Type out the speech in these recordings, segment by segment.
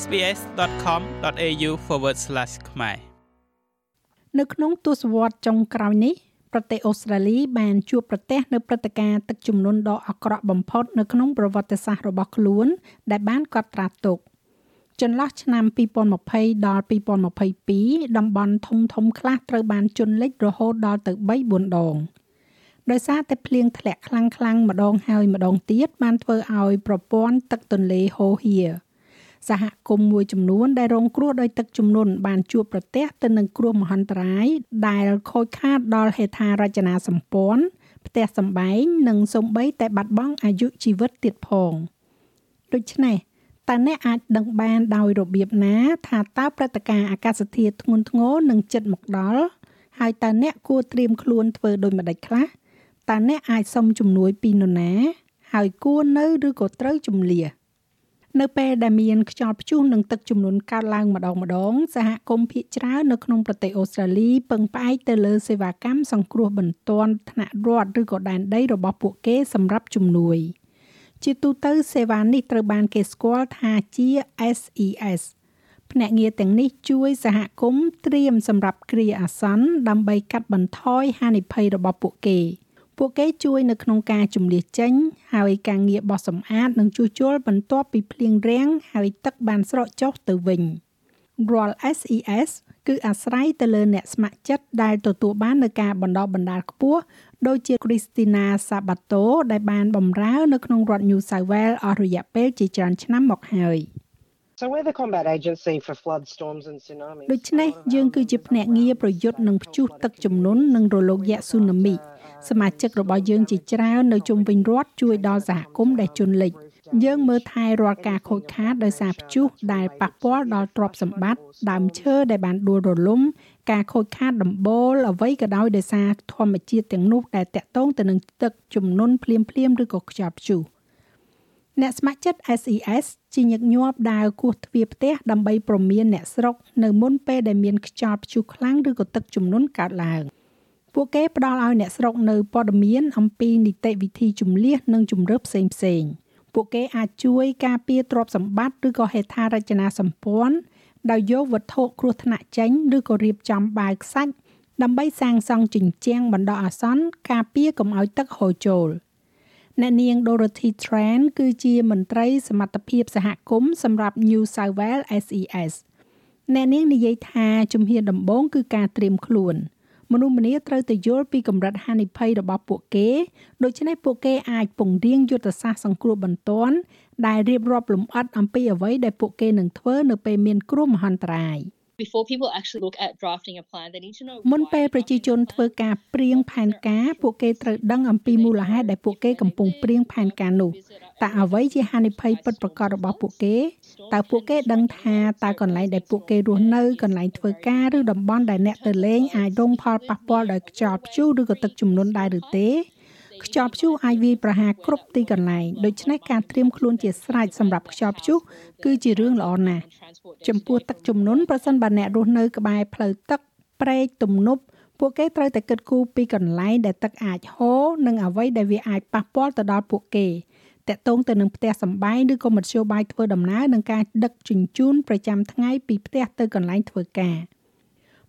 sbs.com.au/ ខ្មែរនៅក្នុងទសវត្សរ៍ចុងក្រោយនេះប្រទេសអូស្ត្រាលីបានជួបប្រទះនៅព្រឹត្តិការណ៍ទឹកជំនន់ដ៏អាក្រក់បំផុតនៅក្នុងប្រវត្តិសាស្ត្ររបស់ខ្លួន ដែលបានកត់ត្រាទុកចន្លោះឆ្នាំ2020ដល់2022តំបន់ធំធំខ្លះត្រូវបានជន់លិចរហូតដល់ទៅ3-4ដងដោយសារតែភ្លៀងធ្លាក់ខ្លាំងៗម្ដងហើយម្ដងទៀតបានធ្វើឲ្យប្រព័ន្ធទឹកទន្លេហូរហៀ សហគមន៍មួយចំនួនដែលរងគ្រោះដោយទឹកជំនន់បានជួបប្រទះទៅនឹងគ្រោះមហន្តរាយដែលខូចខាតដល់ហេដ្ឋារចនាសម្ព័ន្ធផ្ទះសម្បែងនិងសូម្បីតែបាត់បង់អាយុជីវិតទៀតផងដូច្នេះតើអ្នកអាចដឹងបានដោយរបៀបណា ថាតើព្រឹត្តិការណ៍អាកាសធាតុធ្ងន់ធ្ងរនឹងជិតមកដល់ហើយតើអ្នកគួរត្រៀមខ្លួនធ្វើដូចម្តេចខ្លះតើអ្នកអាចសុំជំនួយពីនរណា ហើយគួរនៅឬក៏ត្រូវជំលះ នៅពេលដែលមានខ្យល់ព្យុះនិងទឹកជំនន់កើតឡើងម្ដងម្ដងសហគមន៍ភាគច្រើននៅក្នុងប្រទេសអូស្ត្រាលីពឹងផ្អែកទៅលើសេវាកម្មសង្គ្រោះបន្ទាន់ថ្នាក់រដ្ឋឬក៏ដែនដីរបស់ពួកគេសម្រាប់ជំនួយជាទូទៅសេវានេះត្រូវបានគេស្គាល់ថាជា SES ភ្នាក់ងារទាំងនេះជួយសហគមន៍ត្រៀមសម្រាប់គ្រាអាសន្នដើម្បីកាត់បន្ថយហានិភ័យរបស់ពួកគេ។ ពួកគេជួយនៅក្នុងការជំនះចេញ ហើយការងារបោះសម្អាតនិងជួសជុលបន្ទាប់ពីភ្លៀងរាំងហើយទឹកបានស្រកចុះទៅវិញរាល់ SES គឺអាស្រ័យទៅលើអ្នកស្ម័គ្រចិត្តដែលទទួលបាននៅការបណ្ដុះបណ្ដាលខ្ពស់ដូចជា Christina Sabato ដែលបានបម្រើនៅក្នុងរដ្ឋ New South Wales អស់រយៈពេលជាច្រើនឆ្នាំមកហើយ So we're the combat agency for flood storms and tsunamis. ដូច្នេះយើងគឺជាភ្នាក់ងារប្រយុទ្ធនឹងព្យុះទឹកជំនន់និងរលកយក្សស៊ូណាមី សមាជិករបស់យើងជាច្រើននៅជុំវិញរដ្ឋជួយដល់សហគមន៍ដែលជន់លិចយើងមើលថែរាល់ការខូចខាតដោយសារព្យុះដែលប៉ះពាល់ដល់ទ្រព្យសម្បត្តិដើមឈើដែលបានដួលរលំការខូចខាតដំបូលអ្វីក៏ដោយដោយសារធម្មជាតិទាំងនោះដែលតាក់ទងទៅនឹងទឹកជំនន់ភ្លាមភ្លាមឬក៏ខ្យល់ព្យុះអ្នកស្ម័គ្រចិត្ត SES ជាញឹកញាប់ដើរគោះទ្វារផ្ទះដើម្បីព្រមានអ្នកស្រុកនៅមុនពេលដែលមានខ្យល់ព្យុះខ្លាំងឬក៏ទឹកជំនន់កើតឡើង។ ពួកគេផ្ដល់ឲ្យអ្នកស្រុកនៅព័ត៌មានអំពីនីតិវិធីជំលះនិងជំរឿផ្សេងផ្សេងពួកគេអាចជួយការពារទ្រព្យសម្បត្តិឬក៏ហេដ្ឋារចនាសម្ព័ន្ធដោយយកវត្ថុគ្រោះថ្នាក់ចេញឬក៏រៀបចំបាវខ្សាច់ដើម្បីសាងសង់ជញ្ជាំងបណ្ដោះអាសន្នការពារកុំឲ្យទឹកហូរចូលអ្នកនាង Dorothy Tran គឺជាមន្ត្រីសមត្ថភាពសហគមន៍សម្រាប់ New South Wales SES អ្នកនាងនិយាយថាជំហានដំបូងគឺការត្រៀមខ្លួន។ មនុស្សម្នាត្រូវតែយល់ពីកម្រិតហានិភ័យរបស់ពួកគេដូច្នេះពួកគេអាចពង្រៀងយុទ្ធសាស្ត្រសង្គ្រោះបន្ទាន់ដែលរៀបរាប់លម្អិតអំពីអ្វីដែលពួកគេនឹងធ្វើនៅពេលមានគ្រោះមហន្តរាយ before people actually look at drafting a plan they need to know មុនពេលប្រជាជនធ្វើការព្រៀងផែនការពួកគេត្រូវដឹងអំពីមូលហេតុដែលពួកគេកំពុងព្រៀងផែនការនោះតើអ្វីជាហានិភ័យពិតប្រាកដរបស់ពួកគេតើពួកគេដឹងថាតើកន្លែងដែលពួកគេរស់នៅកន្លែងធ្វើការឬតំបន់ដែលអ្នកទៅលេងអាចរងផលប៉ះពាល់ដោយខ្យល់ព្យុះឬក៏ទឹកជំនន់ដែរឬទេ ខ្យល់ព្យុះអាចវាយប្រហារគ្រប់ទីកន្លែងដូច្នេះការត្រៀមខ្លួនជាស្រេចសម្រាប់ខ្យល់ព្យុះគឺជារឿងល្អណាស់ចំពោះទឹកជំនន់ប្រសិនបើអ្នករស់នៅក្បែរផ្លូវទឹកព្រែកទំនប់ពួកគេត្រូវតែគិតគូរពីកន្លែងដែលទឹកអាចហូរនិងអ្វីដែលវាអាចប៉ះពាល់ទៅដល់ពួកគេតកតងទៅនឹងផ្ទះសម្បែងឬក៏មធ្យោបាយធ្វើដំណើរនិងការដឹកជញ្ជូនប្រចាំថ្ងៃពីផ្ទះទៅកន្លែងធ្វើការ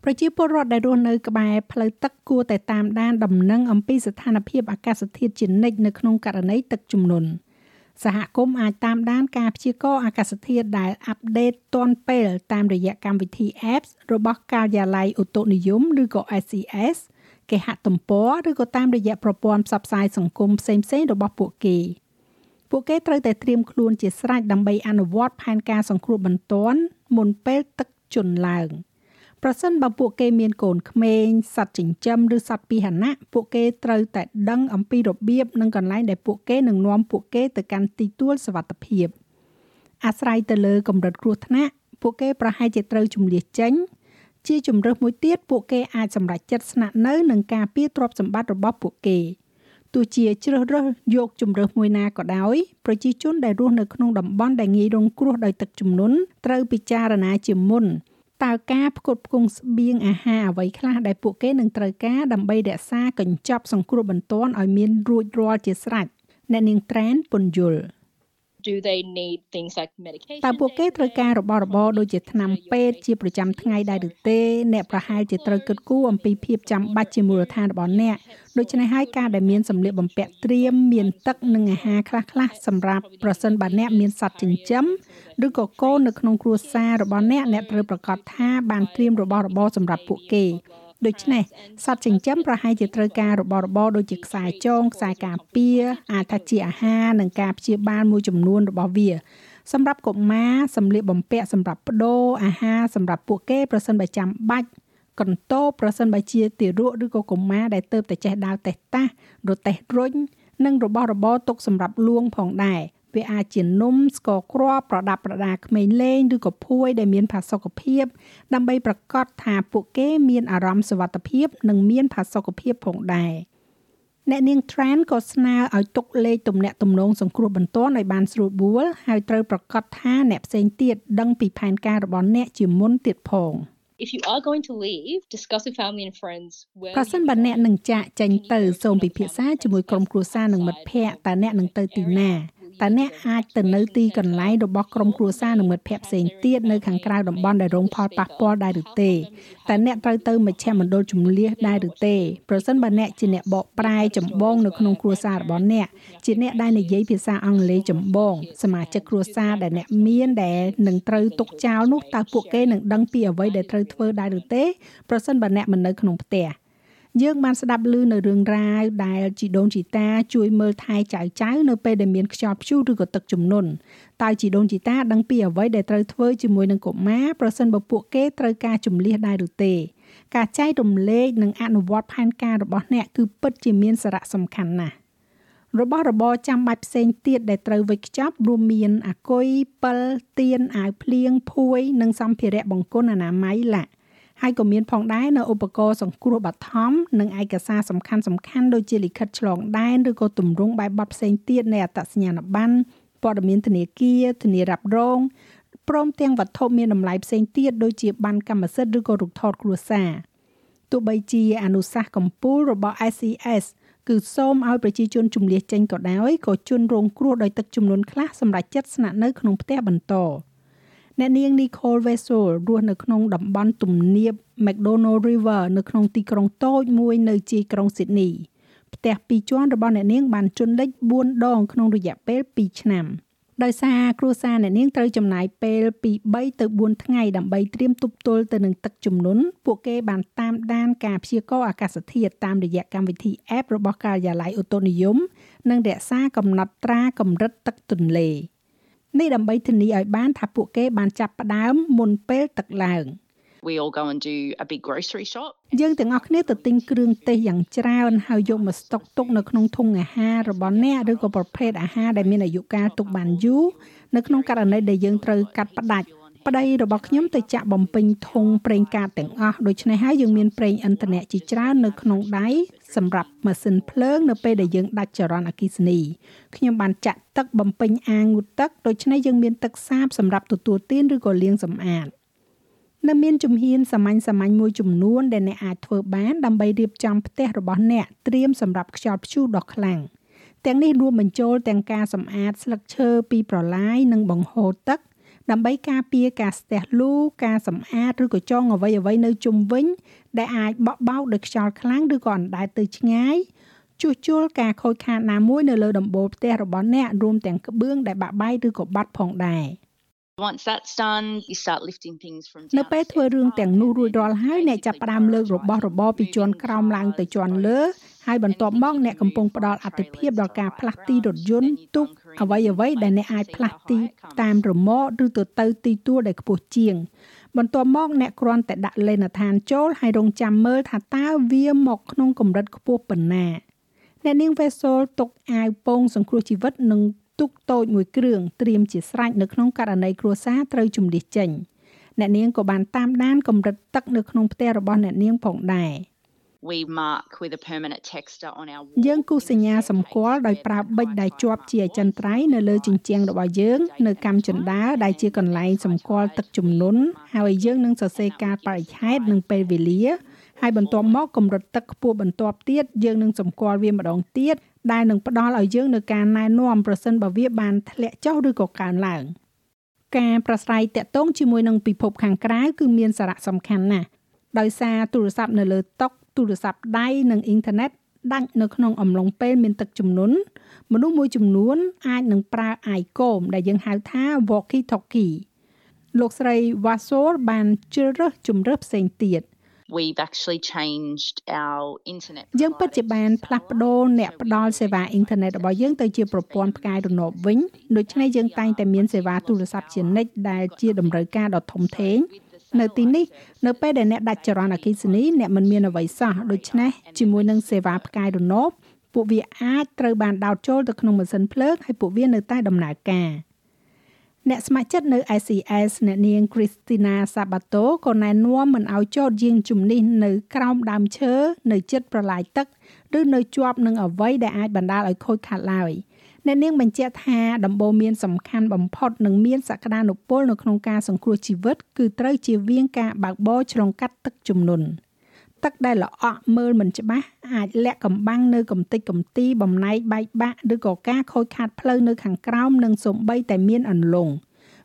ប្រជាពលរដ្ឋដែលរស់នៅក្បែរផ្លូវទឹកគួរតែតាមដានដំណឹងអំពីស្ថានភាពអាកាសធាតុជានិច្ចនៅក្នុងករណីទឹកជំនន់សហគមន៍អាចតាមដានការព្យាករណ៍អាកាសធាតុដែលអាប់ដេតទាន់ពេលតាមរយៈកម្មវិធី apps របស់ការិយាល័យឧតុនិយមឬក៏ SCS គេហទំព័រឬក៏តាមរយៈប្រព័ន្ធផ្សព្វផ្សាយសង្គមផ្សេងៗរបស់ពួកគេ។ពួកគេត្រូវតែត្រៀមខ្លួនជាស្រេចដើម្បីអនុវត្តផែនការសង្គ្រោះបន្ទាន់មុនពេលទឹកជន់ឡើង ប្រសិនបើពួកគេមានកូនក្មេងសត្វចិញ្ចឹមឬសត្វពាហនៈពួកគេត្រូវតែដឹងអំពីរបៀបនិងកន្លែងដែលពួកគេនឹងនាំពួកគេទៅកាន់ទីទួលសុវត្ថិភាពអាស្រ័យទៅលើកម្រិតគ្រោះថ្នាក់ពួកគេប្រហែលជាត្រូវជំនះចេញជាជំរើសមួយទៀតពួកគេអាចសម្រេចចិត្តស្នាក់នៅនឹងការពារទ្រព្យសម្បត្តិរបស់ពួកគេ។ទោះជាជ្រើសរើសយកជំរើសមួយណាក៏ដោយប្រជាជនដែលរស់នៅក្នុងតំបន់ដែលងាយរងគ្រោះដោយទឹកជំនន់ត្រូវពិចារណាជាមុន តើការផ្គត់ផ្គង់ស្បៀងអាហារអ្វីខ្លះដែលពួកគេនឹងត្រូវការដើម្បីរក្សាកញ្ចប់សង្គ្រោះបន្ទាន់ឲ្យមានរួចរាល់ជាស្រេចអ្នកនាងត្រែនពន្យល់ do they need things like medication តើពួកគេត្រូវការរបស់របរដូចជាថ្នាំពេទ្យជាប្រចាំថ្ងៃដែរឬទេអ្នកប្រហែលជាត្រូវគិតគូរអំពីភាពចាំបាច់ជាមូលដ្ឋានរបស់អ្នកដូច្នេះហើយការដែលមានសម្លៀកបំពាក់ត្រៀមមានទឹកនិងអាហារខ្លះៗសម្រាប់ប្រសិនបើអ្នកមានសត្វចិញ្ចឹមឬក៏កូននៅក្នុងគ្រួសាររបស់អ្នកអ្នកត្រូវប្រកាសថាបានត្រៀមរបស់របរសម្រាប់ពួកគេ ដូច្នេះសត្វចិញ្ចឹមប្រហែលជាត្រូវការរបស់របរដូចជាខ្សែចងខ្សែការពារអាចថាជាអាហារនិងការព្យាបាលមួយចំនួនរបស់វាសម្រាប់កុមារសម្លៀកបំពាក់សម្រាប់បដូរអាហារសម្រាប់ពួកគេប្រសិនបើចាំបាច់កន្តោប្រសិនបើជាទារកឬក៏កុមារដែលទៅតែចេះដើរតេះតាស់រទេះរុញនិងរបស់របរទុកសម្រាប់លួងផងដែរ វាអាចជានំស្ករគ្រាប់ប្រដាប់ប្រដាក្មេងលេងឬក៏ភួយដែលមានផាសុកភាព ដើម្បីប្រកាសថាពួកគេមានអារម្មណ៍សុវត្ថិភាព និងមានផាសុកភាពផងដែរអ្នកនាង Tran ក៏ស្នើឲ្យទុកលេខទំនាក់ទំនងសង្គ្រោះបន្ទាន់ឲ្យបានស្រួលបួលហើយត្រូវប្រកាសថាអ្នកផ្សេងទៀតដឹងពីផែនការរបស់អ្នកជាមុនទៀតផង if you are going to leave discuss with family and friends where ប្រសិនបើអ្នកនឹងចាកចេញទៅសូមពិភាក្សាជាមួយក្រុមគ្រួសារនិងមិត្តភ័ក្តិតើអ្នកនឹងទៅទីណា តើអ្នកអាចទៅនៅទីកន្លែងរបស់ក្រុមគ្រួសារនិងមិត្តភ័ក្តិផ្សេងទៀតនៅខាងក្រៅតំបន់ដែលរងផលប៉ះពាល់ដែរឬទេតើអ្នកត្រូវទៅមជ្ឈមណ្ឌលជំនះដែរឬទេប្រសិនបើអ្នកជាអ្នកបកប្រែចម្បងនៅក្នុងគ្រួសាររបស់អ្នកជាអ្នកដែលនិយាយភាសាអង់គ្លេសចម្បងសមាជិកគ្រួសារដែលអ្នកមានដែលនឹងត្រូវទុកចោលនោះតើពួកគេនឹងដឹងពីអ្វីដែលត្រូវធ្វើដែរឬទេប្រសិនបើអ្នកមិននៅក្នុងផ្ទះ យើងបានស្ដាប់ឮនៅរឿងរ៉ាវដែលជីដូនជីតាជួយមើលថែចៅចៅនៅពេលដែលមានខ្យល់ព្យុះឬក៏ទឹកជំនន់តើជីដូនជីតាដឹងពីអ្វីដែលត្រូវធ្វើជាមួយនឹងកុមារប្រសិនបើពួកគេត្រូវការជំនះដែរឬទេការចែករំលែកនិងអនុវត្តផែនការរបស់អ្នកគឺពិតជាមានសារៈសំខាន់ណាស់របស់របរចាំបាច់ផ្សេងទៀតដែលត្រូវវេចខ្ចប់រួមមានអាគុយពិលទៀនអាវភ្លៀងភួយនិងសម្ភារៈបង្គន់អនាម័យឡាក់ ហើយក៏មានផងដែរនៅឧបករណ៍សង្គ្រោះបឋមនិងឯកសារសំខាន់សំខាន់ដូចជាលិខិតឆ្លងដែនឬក៏ទម្រង់បែបបទផ្សេងទៀតនៃអត្តសញ្ញាណប័ណ្ណព័ត៌មានធនាគារធានារ៉ាប់រងព្រមទាំងវត្ថុមានតម្លៃផ្សេងទៀតដូចជាប័ណ្ណកម្មសិទ្ធិឬក៏រូបថតគ្រួសារទោះបីជាអនុសាសន៍កម្ពុជារបស់ SES គឺសូមឲ្យប្រជាជនជំនះចេញក៏ដោយក៏ជនរងគ្រោះដោយទឹកជំនន់ខ្លះសម្រាប់ចិត្តស្នាក់នៅក្នុងផ្ទះបន្ត អ្នកនាង Nicole Vessel រស់នៅក្នុងតំបន់ទំនាប McDonald River នៅក្នុងទីក្រុងតូចមួយនៅជាយក្រុង Sydney ផ្ទះពីរជាន់របស់អ្នកនាងបានជន់លិច4ដងក្នុងរយៈពេល2ឆ្នាំដោយសារគ្រួសារអ្នកនាងត្រូវចំណាយពេលពី3ទៅ4ថ្ងៃដើម្បីត្រៀមទប់ទល់ទៅនឹងទឹកជំនន់ពួកគេបានតាមដានការព្យាករណ៍អាកាសធាតុតាមរយៈកម្មវិធី App របស់ការិយាល័យអូតូនិយម និងរក្សាកំណត់ត្រាកម្រិតទឹកទន្លេ។ នេះដើម្បីធានាឲ្យបានថាពួកគេបានចាប់ផ្ដើមមុនពេលទឹកឡើង we all go and do a big grocery shop យើងទាំងអស់គ្នាទៅទិញគ្រឿងទេសយ៉ាងច្រើនហើយយកមកស្តុកទុកនៅក្នុងធុងអាហាររបស់អ្នកឬក៏ប្រភេទអាហារដែលមានអាយុកាលទុកបានយូរនៅក្នុងករណីដែលយើងត្រូវកាត់ផ្ដាច់ ប្តីរបស់ខ្ញុំទៅចាក់បំពេញធុងប្រេងកាតទាំងអស់ដូច្នេះហើយយើងមានប្រេងឥន្ធនៈជាច្រើននៅក្នុងដៃសម្រាប់ម៉ាស៊ីនភ្លើងនៅពេលដែលយើងដាច់ចរន្តអគ្គិសនីខ្ញុំបានចាក់ទឹកបំពេញអាងងូតទឹកដូច្នេះយើងមានទឹកសាបសម្រាប់ទទួលទានឬក៏លាងសម្អាតនៅមានជំហានសាមញ្ញសាមញ្ញមួយចំនួនដែលអ្នកអាចធ្វើបានដើម្បីរៀបចំផ្ទះរបស់អ្នកត្រៀមសម្រាប់ខ្យល់ព្យុះដ៏ខ្លាំងទាំងនេះរួមបញ្ចូលទាំងការសម្អាតស្លឹកឈើពីប្រឡាយនិងបង្ហូរទឹក ដើម្បីការពារការស្ទះលូការសម្អាតឬក៏ចងអ្វីអ្វីនៅជុំវិញ ដែលអាចបក់បោកដោយខ្យល់ខ្លាំងឬក៏អណ្ដែតទៅឆ្ងាយជួសជុលការខូចខាតណាមួយនៅលើដំបូលផ្ទះរបស់អ្នករួមទាំងក្បឿងដែលបាក់បែកឬក៏បាត់ផងដែរ Once that's done you start lifting things from នៅពេលធ្វើរឿងទាំងនោះរួចរាល់ហើយអ្នកចាប់ផ្ដើមលើករបស់របរពីជាន់ក្រោមឡើងទៅជាន់លើហើយបន្ទាប់មកអ្នកកំពុងផ្ដល់អតិភិបដល់ការផ្លាស់ទីរថយន្តទូកអ្វីអ្វីដែលអ្នកអាចផ្លាស់ទីតាមរមាក់ឬទៅទៅទីទួលដែលខ្ពស់ជាង បន្ទាប់មកអ្នកគ្រាន់តែដាក់លេនដ្ឋានចូលហើយរងចាំមើលថាតើវាមកក្នុងកម្រិតខ្ពស់ប៉ុណ្ណាអ្នកនាងវេសូលទុកអាវពោងសង្គ្រោះជីវិតនិង ទុកតូចមួយគ្រឿងត្រៀមជាស្រេចនៅក្នុងករណីគ្រួសារត្រូវជំនះចេញអ្នកនាងក៏បានតាមដានកម្រិតទឹកនៅក្នុងផ្ទះរបស់អ្នកនាងផងដែរ we mark with a permanent texter on our យើងគូសញ្ញាសម្គាល់ដោយប្រើប៊ិចដែលជាប់ជាអចិន្ត្រៃយ៍នៅលើជញ្ជាំងរបស់យើងនៅកម្មចន្ទាដែលជាកន្លែងសម្គាល់ទឹកជំនន់ហើយយើងនឹងសរសេរការបរិច្ឆេទនិងពេលវេលា ហហើយបន្ទាប់មកកម្រិតទឹកខ្ពស់បន្ទាប់ទៀតយើងនឹងសម្គាល់វាម្ដងទៀតដែលនឹងផ្ដល់ឲ្យយើងនូវការណែនាំប្រសិនបើវាបានធ្លាក់ចុះឬក៏កើនឡើងការប្រស្រ័យតាក់ទងជាមួយនឹងពិភពខាងក្រៅគឺមានសារៈសំខាន់ណាស់ដោយសារទូរស័ព្ទនៅលើតុទូរស័ព្ទដៃនិងអ៊ីនធឺណិតដាច់នៅក្នុងអំឡុងពេលមានទឹកជំនន់មនុស្សមួយចំនួនអាចនឹងប្រើ iCom ដែលយើងហៅថា walkie talkie លោកស្រី Wasol បានជ្រើសរើសជំរើសផ្សេងទៀត we've actually changed our internet យើងពិតជាបានផ្លាស់ប្ដូរអ្នកផ្ដល់សេវាអ៊ីនធឺណិតរបស់យើងទៅជាប្រព័ន្ធផ្កាយរណបវិញដូច្នេះយើងតែងតែមានសេវាទូរស័ព្ទជានិច្ចដែលជាតម្រូវការដ៏ធំធេងនៅទីនេះនៅពេលដែលអ្នកដាច់ចរន្តអគ្គិសនីអ្នកមិនមានអ្វីសោះដូច្នេះជាមួយនឹងសេវាផ្កាយរណបពួកវាអាចត្រូវបានដោតចូលទៅក្នុងម៉ាស៊ីនភ្លើងហើយពួកវានៅតែដំណើរការ អ្នកស្ម័គ្រចិត្តនៅ SCS អ្នកនាង Christina Sabato ក៏ណែនាំមិនឲ្យចោតយានជំនិះនៅក្រោមដើមឈើនៅជិតប្រឡាយទឹកឬនៅជាប់នឹងអ្វីដែលអាចបណ្ដាលឲ្យខូចខាតឡើយអ្នកនាងបញ្ជាក់ថាដំបូន្មានសំខាន់បំផុតនិងមានសក្តានុពលនៅក្នុងការសង្គ្រោះជីវិតគឺត្រូវជៀសវាងការបើកបរឆ្លងកាត់ទឹកជំនន់ ទឹកដែលល្អក់មើលមិនច្បាស់អាចលាក់កំបាំងនៅកំតិចកំទីបំណែកបែកបាក់ឬក៏ការខូចខាតផ្លូវនៅខាងក្រោមនិងសំបីតែមានអន្លង់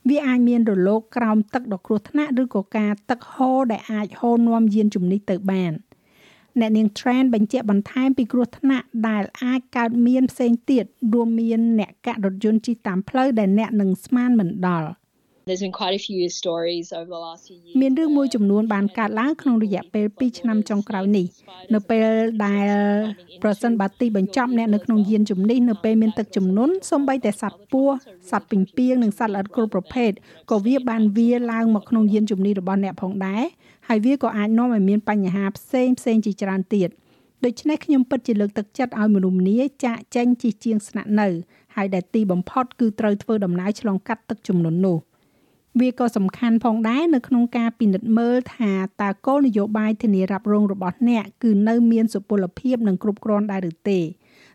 វាអាចមានរលកក្រោមទឹកដ៏គ្រោះថ្នាក់ឬក៏ការទឹកហូរដែលអាចហូរនាំយានជំនិះទៅបាន។អ្នកនាង Trend បញ្ជាក់បន្ថែមពីគ្រោះថ្នាក់ដែលអាចកើតមានផ្សេងទៀតរួមមានអ្នកកាក់រថយន្តជិះតាមផ្លូវដែលអ្នកនឹងស្មានមិនដល់ There's been quite a few stories over the last few years. មានរឿងមួយចំនួនបានកើតឡើងក្នុងរយៈពេល2ឆ្នាំចុងក្រោយនេះនៅពេលដែលប្រសិនបើទីបញ្ចប់អ្នកនៅក្នុងយានជំនិះនៅពេលមានទឹកជំនន់សូម្បីតែសត្វពស់សត្វពីងពីងនិងសត្វល្អិតគ្រប់ប្រភេទក៏វាបានវាឡើងមកក្នុងយានជំនិះរបស់អ្នកផងដែរហើយវាក៏អាចនាំឲ្យមានបញ្ហាផ្សេងផ្សេងជាច្រើនទៀតដូច្នេះខ្ញុំពិតជាលើកទឹកចិត្តឲ្យមនុស្សម្នាចាក់ចេញជិះជាងស្នាក់នៅហើយដែលទីបំផុតគឺត្រូវធ្វើដំណើរឆ្លងកាត់ទឹកជំនន់នោះ វាក៏សំខាន់ផងដែរនៅក្នុងការពិនិត្យមើលថាតើគោលនយោបាយធានារ៉ាប់រងរបស់អ្នកគឺនៅមានសុពលភាពនិងគ្រប់គ្រាន់ដែរឬទេ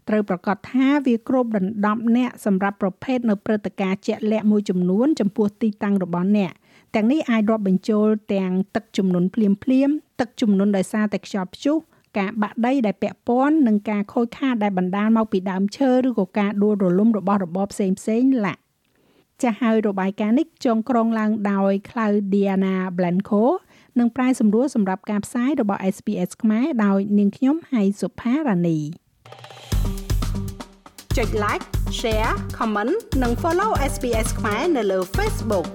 ត្រូវប្រកាសថាវាគ្រប់ដណ្ដប់អ្នកសម្រាប់ប្រភេទនៅព្រឹត្តិការណ៍ជាក់លាក់មួយចំនួនចំពោះទីតាំងរបស់អ្នកទាំងនេះអាចរាប់បញ្ចូលទាំងទឹកជំនន់ភ្លាមភ្លាមទឹកជំនន់ដោយសារតែខ្យល់ព្យុះការបាក់ដីដែលពាក់ព័ន្ធនិងការខូចខាតដែលបណ្ដាលមកពីដើមឈើឬក៏ការដួលរលំរបស់របបផ្សេងផ្សេងឡាក់ ចាស់ហើយរបាយការណ៍នេះចងក្រងឡើងដោយ Claudiana Blanco និងប្រាយសម្រួលសម្រាប់ការផ្សាយរបស់ SPS ខ្មែរដោយនាងខ្ញុំហៃសុផារ៉ានីចុច like share comment និង follow SPS ខ្មែរនៅលើ Facebook